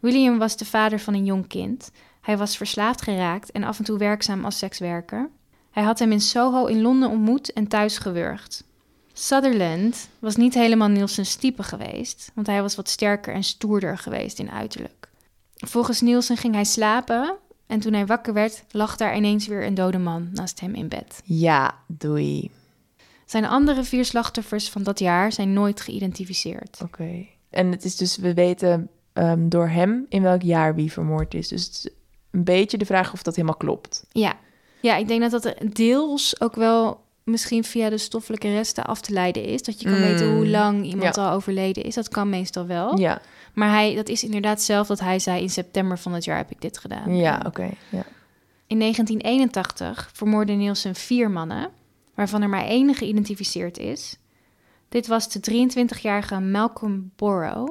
Speaker 1: William was de vader van een jong kind. Hij was verslaafd geraakt en af en toe werkzaam als sekswerker. Hij had hem in Soho in Londen ontmoet en thuis gewurgd. Sutherland was niet helemaal Nielsen's type geweest, want hij was wat sterker en stoerder geweest in uiterlijk. Volgens Nielsen ging hij slapen en toen hij wakker werd, lag daar ineens weer een dode man naast hem in bed.
Speaker 3: Ja, doei.
Speaker 1: Zijn andere vier slachtoffers van dat jaar zijn nooit geïdentificeerd.
Speaker 3: Oké. En het is dus, we weten ehm, door hem in welk jaar wie vermoord is. Dus het is een beetje de vraag of dat helemaal klopt.
Speaker 1: Ja. ja, ik denk dat dat deels ook wel misschien via de stoffelijke resten af te leiden is. Dat je kan
Speaker 3: Mm.
Speaker 1: weten hoe lang iemand
Speaker 3: Ja.
Speaker 1: al overleden is. Dat kan meestal wel.
Speaker 3: Ja,
Speaker 1: Maar hij, dat is inderdaad zelf dat hij zei in september van het jaar heb ik dit gedaan.
Speaker 3: ja oké. Ja.
Speaker 1: In 1981 vermoordde Nielsen vier mannen, waarvan er maar één geïdentificeerd is. Dit was de 23-jarige Malcolm Borrow.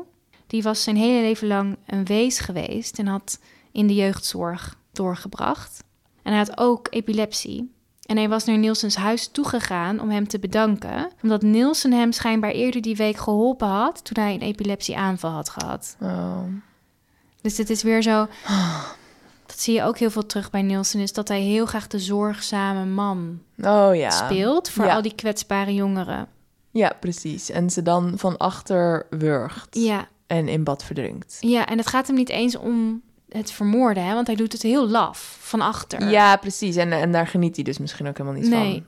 Speaker 1: Die was zijn hele leven lang een wees geweest en had in de jeugdzorg doorgebracht. En hij had ook epilepsie. En hij was naar Nielsens huis toegegaan om hem te bedanken, omdat Nielsen hem schijnbaar eerder die week geholpen had toen hij een epilepsieaanval had gehad.
Speaker 3: Oh.
Speaker 1: Dus het is weer zo. Dat zie je ook heel veel terug bij Nielsen, is dat hij heel graag de zorgzame man
Speaker 3: oh ja.
Speaker 1: speelt voor
Speaker 3: Ja.
Speaker 1: al die kwetsbare jongeren.
Speaker 3: Ja, precies. En ze dan van achter wurgt
Speaker 1: Ja,
Speaker 3: en in bad verdrinkt.
Speaker 1: ja, en het gaat hem niet eens om het vermoorden, hè, want hij doet het heel laf van achter.
Speaker 3: Ja, precies. En, en daar geniet hij dus misschien ook helemaal niet
Speaker 1: Nee.
Speaker 3: van.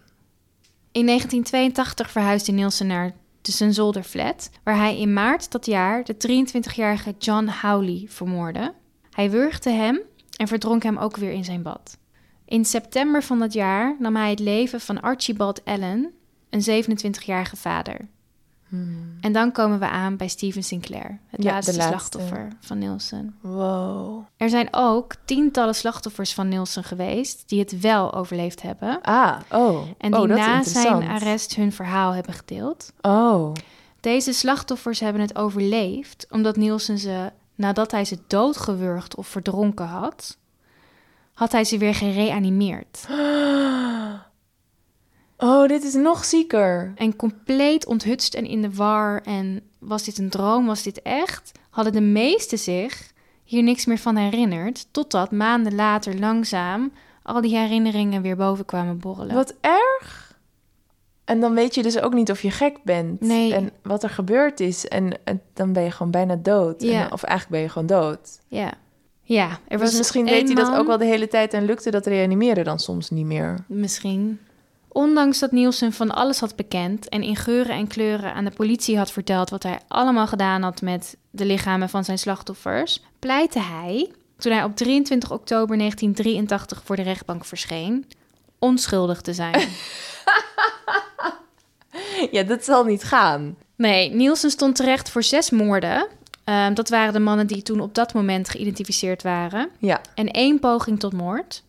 Speaker 1: In 1982 verhuisde Nielsen naar de zijn zolderflat, waar hij in maart dat jaar de 23-jarige John Howley vermoordde. Hij wurgde hem en verdronk hem ook weer in zijn bad. In september van dat jaar nam hij het leven van Archibald Allen, een 27-jarige vader. En dan komen we aan bij Steven Sinclair, het
Speaker 3: Hmm. Ja,
Speaker 1: laatste, slachtoffer van Nielsen.
Speaker 3: Wow.
Speaker 1: Er zijn ook tientallen slachtoffers van Nielsen geweest die het wel overleefd hebben.
Speaker 3: Ah, oh.
Speaker 1: En
Speaker 3: oh,
Speaker 1: die
Speaker 3: dat is
Speaker 1: na zijn arrest hun verhaal hebben gedeeld.
Speaker 3: Oh.
Speaker 1: Deze slachtoffers hebben het overleefd omdat Nielsen ze, nadat hij ze doodgewurgd of verdronken had, had hij ze weer gereanimeerd.
Speaker 3: Oh, dit is nog zieker.
Speaker 1: En compleet onthutst en in de war en was dit een droom, was dit echt, hadden de meesten zich hier niks meer van herinnerd, totdat maanden later langzaam al die herinneringen weer boven kwamen borrelen.
Speaker 3: Wat erg. En dan weet je dus ook niet of je gek bent.
Speaker 1: Nee.
Speaker 3: En wat er gebeurd is. En, en dan ben je gewoon bijna dood. En-
Speaker 1: Ja.
Speaker 3: of eigenlijk ben je gewoon dood.
Speaker 1: Ja. Ja, er was
Speaker 3: Dus misschien deed hij dat ook wel de hele tijd en lukte dat reanimeren dan soms niet meer.
Speaker 1: Misschien. Ondanks dat Nielsen van alles had bekend en in geuren en kleuren aan de politie had verteld wat hij allemaal gedaan had met de lichamen van zijn slachtoffers, pleitte hij, toen hij op 23 oktober 1983 voor de rechtbank verscheen, onschuldig te zijn.
Speaker 3: Ja, dat zal niet gaan.
Speaker 1: Nee, Nielsen stond terecht voor zes moorden. Ehm, dat waren de mannen die toen op dat moment geïdentificeerd waren.
Speaker 3: Ja.
Speaker 1: En één poging tot moord.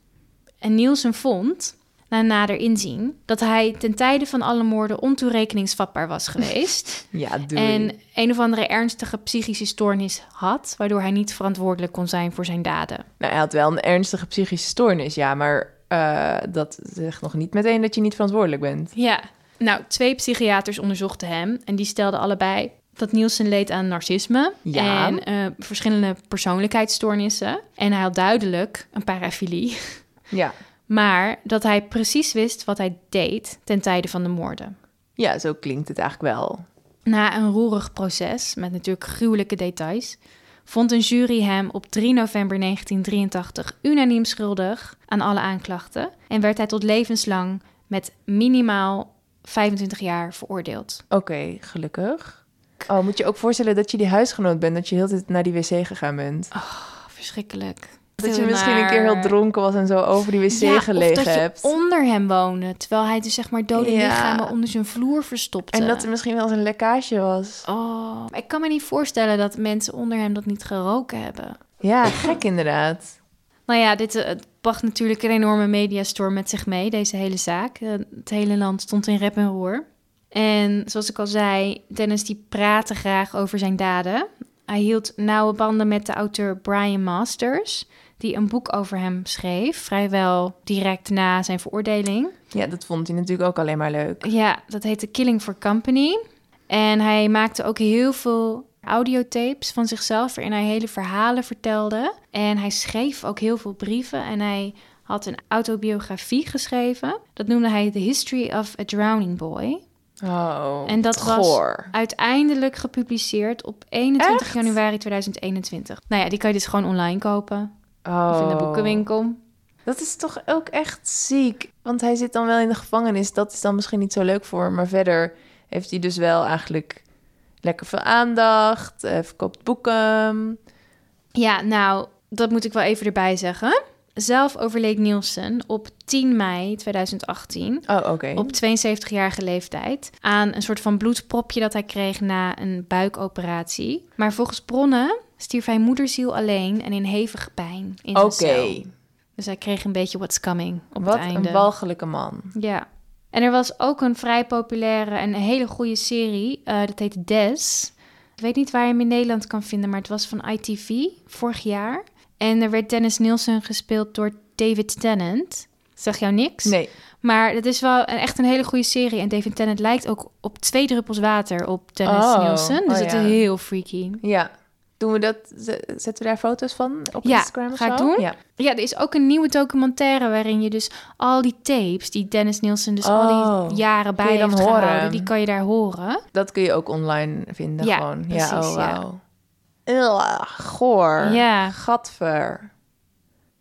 Speaker 1: En Nielsen vond, na nader inzien, dat hij ten tijde van alle moorden ontoerekeningsvatbaar was geweest.
Speaker 3: Ja, doe
Speaker 1: en een of andere ernstige psychische stoornis had, waardoor hij niet verantwoordelijk kon zijn voor zijn daden.
Speaker 3: Nou, hij had wel een ernstige psychische stoornis, ja, maar eh, dat zegt nog niet meteen dat je niet verantwoordelijk bent.
Speaker 1: Ja, nou, twee psychiaters onderzochten hem en die stelden allebei dat Nielsen leed aan narcisme
Speaker 3: Ja.
Speaker 1: en eh, verschillende persoonlijkheidsstoornissen. En hij had duidelijk een parafilie,
Speaker 3: Ja.
Speaker 1: maar dat hij precies wist wat hij deed ten tijde van de moorden.
Speaker 3: ja, zo klinkt het eigenlijk wel.
Speaker 1: Na een roerig proces, met natuurlijk gruwelijke details, vond een jury hem op 3 november 1983 unaniem schuldig aan alle aanklachten en werd hij tot levenslang met minimaal 25 jaar veroordeeld.
Speaker 3: Oké, gelukkig. Oh, moet je ook voorstellen dat je die huisgenoot bent, dat je heel tijd naar die wc gegaan bent.
Speaker 1: Oh, verschrikkelijk.
Speaker 3: dat je misschien een keer heel dronken was en zo over die wc
Speaker 1: ja,
Speaker 3: gelegen
Speaker 1: of dat
Speaker 3: hebt.
Speaker 1: je onder hem woonde, terwijl hij dus zeg maar dode
Speaker 3: Ja.
Speaker 1: lichamen onder zijn vloer verstopte.
Speaker 3: En dat er misschien wel eens een lekkage was.
Speaker 1: Oh, ik kan me niet voorstellen dat mensen onder hem dat niet geroken hebben.
Speaker 3: Ja, gek inderdaad.
Speaker 1: Nou ja, dit eh, bracht natuurlijk een enorme mediastorm met zich mee, deze hele zaak. Eh, Het hele land stond in rep en roer. En zoals ik al zei, Dennis die praatte graag over zijn daden. Hij hield nauwe banden met de auteur Brian Masters, die een boek over hem schreef, vrijwel direct na zijn veroordeling.
Speaker 3: Ja, dat vond hij natuurlijk ook alleen maar leuk.
Speaker 1: Ja, dat heette Killing for Company. En hij maakte ook heel veel audiotapes van zichzelf, waarin hij hele verhalen vertelde. En hij schreef ook heel veel brieven en hij had een autobiografie geschreven. Dat noemde hij The History of a Drowning Boy.
Speaker 3: Oh,
Speaker 1: En dat was uiteindelijk gepubliceerd op 21
Speaker 3: Echt?
Speaker 1: januari 2021. Nou ja, die kan je dus gewoon online kopen.
Speaker 3: Oh.
Speaker 1: Of in de boekenwinkel.
Speaker 3: Dat is toch ook echt ziek. Want hij zit dan wel in de gevangenis. Dat is dan misschien niet zo leuk voor hem. Maar verder heeft hij dus wel eigenlijk lekker veel aandacht. Hij verkoopt boeken.
Speaker 1: Ja, nou, dat moet ik wel even erbij zeggen. Zelf overleed Nielsen op 10 mei 2018
Speaker 3: Oh, oké.
Speaker 1: op 72-jarige leeftijd aan een soort van bloedpropje dat hij kreeg na een buikoperatie. Maar volgens bronnen stierf hij moederziel alleen en in hevige pijn in zijn
Speaker 3: Oké.
Speaker 1: Dus hij kreeg een beetje what's coming op
Speaker 3: Wat
Speaker 1: het einde.
Speaker 3: een walgelijke man.
Speaker 1: Ja. En er was ook een vrij populaire en hele goede serie. eh, dat heet Des. Ik weet niet waar je hem in Nederland kan vinden, maar het was van ITV vorig jaar. En er werd Dennis Nielsen gespeeld door David Tennant. Zeg jou niks?
Speaker 3: Nee.
Speaker 1: Maar het is wel een, echt een hele goede serie. En David Tennant lijkt ook op twee druppels water op Dennis
Speaker 3: Oh,
Speaker 1: Nielsen. Dus
Speaker 3: oh
Speaker 1: het
Speaker 3: ja.
Speaker 1: is heel freaky.
Speaker 3: Ja. Doen we dat? Zetten we daar foto's van op
Speaker 1: Ja,
Speaker 3: Instagram of
Speaker 1: ga ik doen.
Speaker 3: Ja.
Speaker 1: Ja, er is ook een nieuwe documentaire waarin je dus al die tapes die Dennis Nielsen dus al
Speaker 3: Oh,
Speaker 1: die jaren
Speaker 3: kun
Speaker 1: bij heeft
Speaker 3: horen?
Speaker 1: gehouden, die kan je daar horen.
Speaker 3: Dat kun je ook online vinden
Speaker 1: Ja,
Speaker 3: gewoon.
Speaker 1: precies,
Speaker 3: ja, oh,
Speaker 1: ja.
Speaker 3: wauw. Ugh, goor.
Speaker 1: Ja.
Speaker 3: Gadver.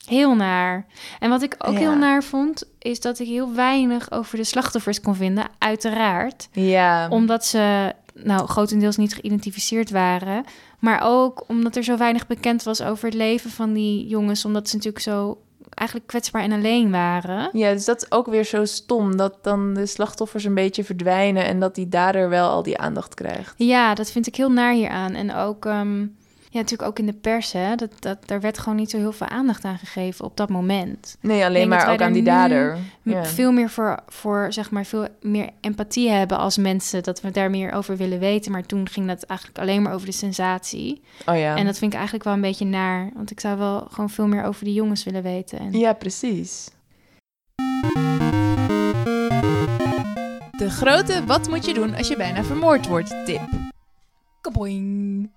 Speaker 1: Heel naar. En wat ik ook
Speaker 3: Ja.
Speaker 1: heel naar vond, is dat ik heel weinig over de slachtoffers kon vinden, uiteraard.
Speaker 3: Ja.
Speaker 1: Omdat ze, nou, grotendeels niet geïdentificeerd waren. Maar ook omdat er zo weinig bekend was over het leven van die jongens. Omdat ze natuurlijk zo eigenlijk kwetsbaar en alleen waren.
Speaker 3: Ja, dus dat is ook weer zo stom. Dat dan de slachtoffers een beetje verdwijnen en dat die dader wel al die aandacht krijgt.
Speaker 1: Ja, dat vind ik heel naar hieraan. En ook, ehm, ja, natuurlijk ook in de pers, hè. Dat, dat, daar werd gewoon niet zo heel veel aandacht aan gegeven op dat moment.
Speaker 3: Nee, alleen maar ook aan die dader. Ja.
Speaker 1: Veel meer voor, voor, zeg maar, veel meer empathie hebben als mensen. Dat we daar meer over willen weten. Maar toen ging dat eigenlijk alleen maar over de sensatie.
Speaker 3: Oh ja.
Speaker 1: En dat vind ik eigenlijk wel een beetje naar. Want ik zou wel gewoon veel meer over die jongens willen weten. En...
Speaker 3: Ja, precies.
Speaker 2: De grote wat moet je doen als je bijna vermoord wordt tip. Kaboing.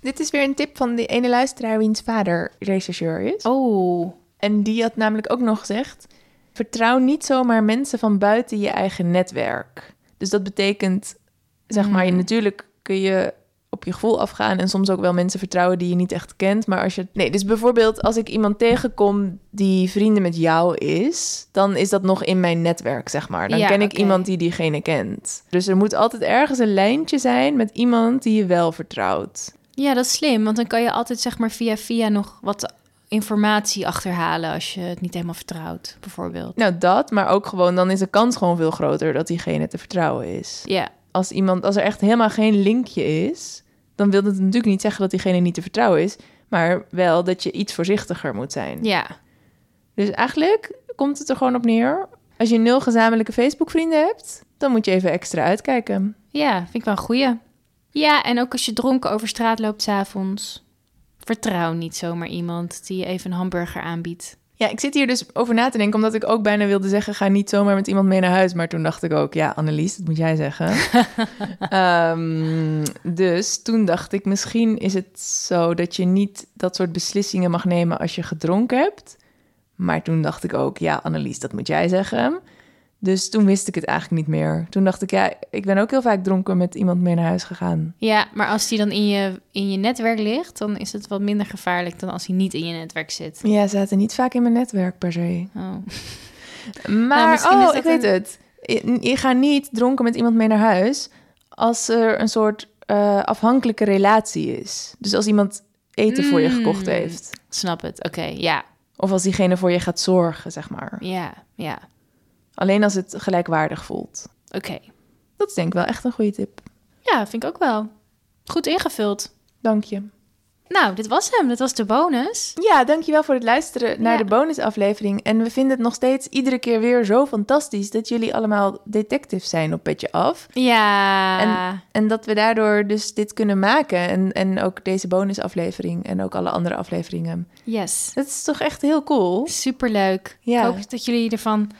Speaker 3: Dit is weer een tip van die ene luisteraar wiens vader rechercheur is.
Speaker 1: Oh,
Speaker 3: En die had namelijk ook nog gezegd... vertrouw niet zomaar mensen van buiten je eigen netwerk. Dus dat betekent, zeg maar, je,
Speaker 1: Hmm.
Speaker 3: natuurlijk kun je op je gevoel afgaan en soms ook wel mensen vertrouwen die je niet echt kent. Maar als je. Nee, dus bijvoorbeeld als ik iemand tegenkom die vrienden met jou is, dan is dat nog in mijn netwerk, zeg maar. Dan
Speaker 1: Ja,
Speaker 3: ken ik iemand die diegene kent. Dus er moet altijd ergens een lijntje zijn met iemand die je wel vertrouwt.
Speaker 1: Ja, dat is slim, want dan kan je altijd zeg maar via via nog wat informatie achterhalen als je het niet helemaal vertrouwt, bijvoorbeeld.
Speaker 3: Nou, dat, maar ook gewoon, dan is de kans gewoon veel groter dat diegene te vertrouwen is.
Speaker 1: Ja,
Speaker 3: Als iemand, als er echt helemaal geen linkje is, dan wil dat natuurlijk niet zeggen dat diegene niet te vertrouwen is, maar wel dat je iets voorzichtiger moet zijn.
Speaker 1: ja,
Speaker 3: Dus eigenlijk komt het er gewoon op neer. Als je nul gezamenlijke Facebook-vrienden hebt, dan moet je even extra uitkijken.
Speaker 1: ja, vind ik wel een goeie. Ja, en ook als je dronken over straat loopt s'avonds, vertrouw niet zomaar iemand die je even een hamburger aanbiedt.
Speaker 3: Ja, ik zit hier dus over na te denken, omdat ik ook bijna wilde zeggen: ga niet zomaar met iemand mee naar huis. Maar toen dacht ik ook: ja, Annelies, dat moet jij zeggen. Ehm, dus toen dacht ik: misschien is het zo dat je niet dat soort beslissingen mag nemen als je gedronken hebt. Maar toen dacht ik ook: ja, Annelies, dat moet jij zeggen. Dus toen wist ik het eigenlijk niet meer. Toen dacht ik: ja, ik ben ook heel vaak dronken met iemand mee naar huis gegaan.
Speaker 1: Ja, maar als die dan in je, in je netwerk ligt, dan is het wat minder gevaarlijk dan als hij niet in je netwerk zit.
Speaker 3: Ja, ze zaten niet vaak in mijn netwerk per se.
Speaker 1: Oh.
Speaker 3: Maar,
Speaker 1: misschien is
Speaker 3: oh, ik weet het. Je, je gaat niet dronken met iemand mee naar huis als er een soort eh, afhankelijke relatie is. Dus als iemand eten voor je gekocht
Speaker 1: Mm.
Speaker 3: heeft.
Speaker 1: Snap het. Oké, ja,
Speaker 3: Of als diegene voor je gaat zorgen, zeg maar.
Speaker 1: ja, ja.
Speaker 3: Alleen als het gelijkwaardig voelt.
Speaker 1: Oké.
Speaker 3: Dat is denk ik wel echt een goede tip.
Speaker 1: Ja, vind ik ook wel. Goed ingevuld.
Speaker 3: Dank je.
Speaker 1: Nou, dit was hem. Dit was de bonus.
Speaker 3: Ja, dankjewel voor het luisteren naar
Speaker 1: Ja.
Speaker 3: de bonusaflevering. En we vinden het nog steeds iedere keer weer zo fantastisch... dat jullie allemaal detectives zijn op Petje Af.
Speaker 1: Ja.
Speaker 3: En dat we daardoor dus dit kunnen maken. En, en ook deze bonusaflevering en ook alle andere afleveringen.
Speaker 1: Yes.
Speaker 3: Dat is toch echt heel cool?
Speaker 1: Superleuk.
Speaker 3: Ja.
Speaker 1: Ik hoop dat jullie ervan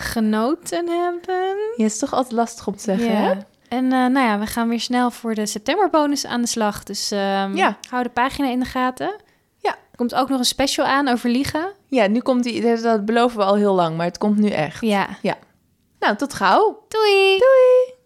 Speaker 1: genoten hebben.
Speaker 3: Ja, is toch altijd lastig om te zeggen, hè?
Speaker 1: En eh, nou ja, we gaan weer snel voor de septemberbonus aan de slag. Dus ehm,
Speaker 3: Ja.
Speaker 1: hou de pagina in de gaten.
Speaker 3: Ja.
Speaker 1: Er komt ook nog een special aan over liegen.
Speaker 3: Ja, nu komt die, dat beloven we al heel lang, maar het komt nu echt.
Speaker 1: Ja.
Speaker 3: Nou, tot gauw.
Speaker 1: Doei!
Speaker 3: Doei!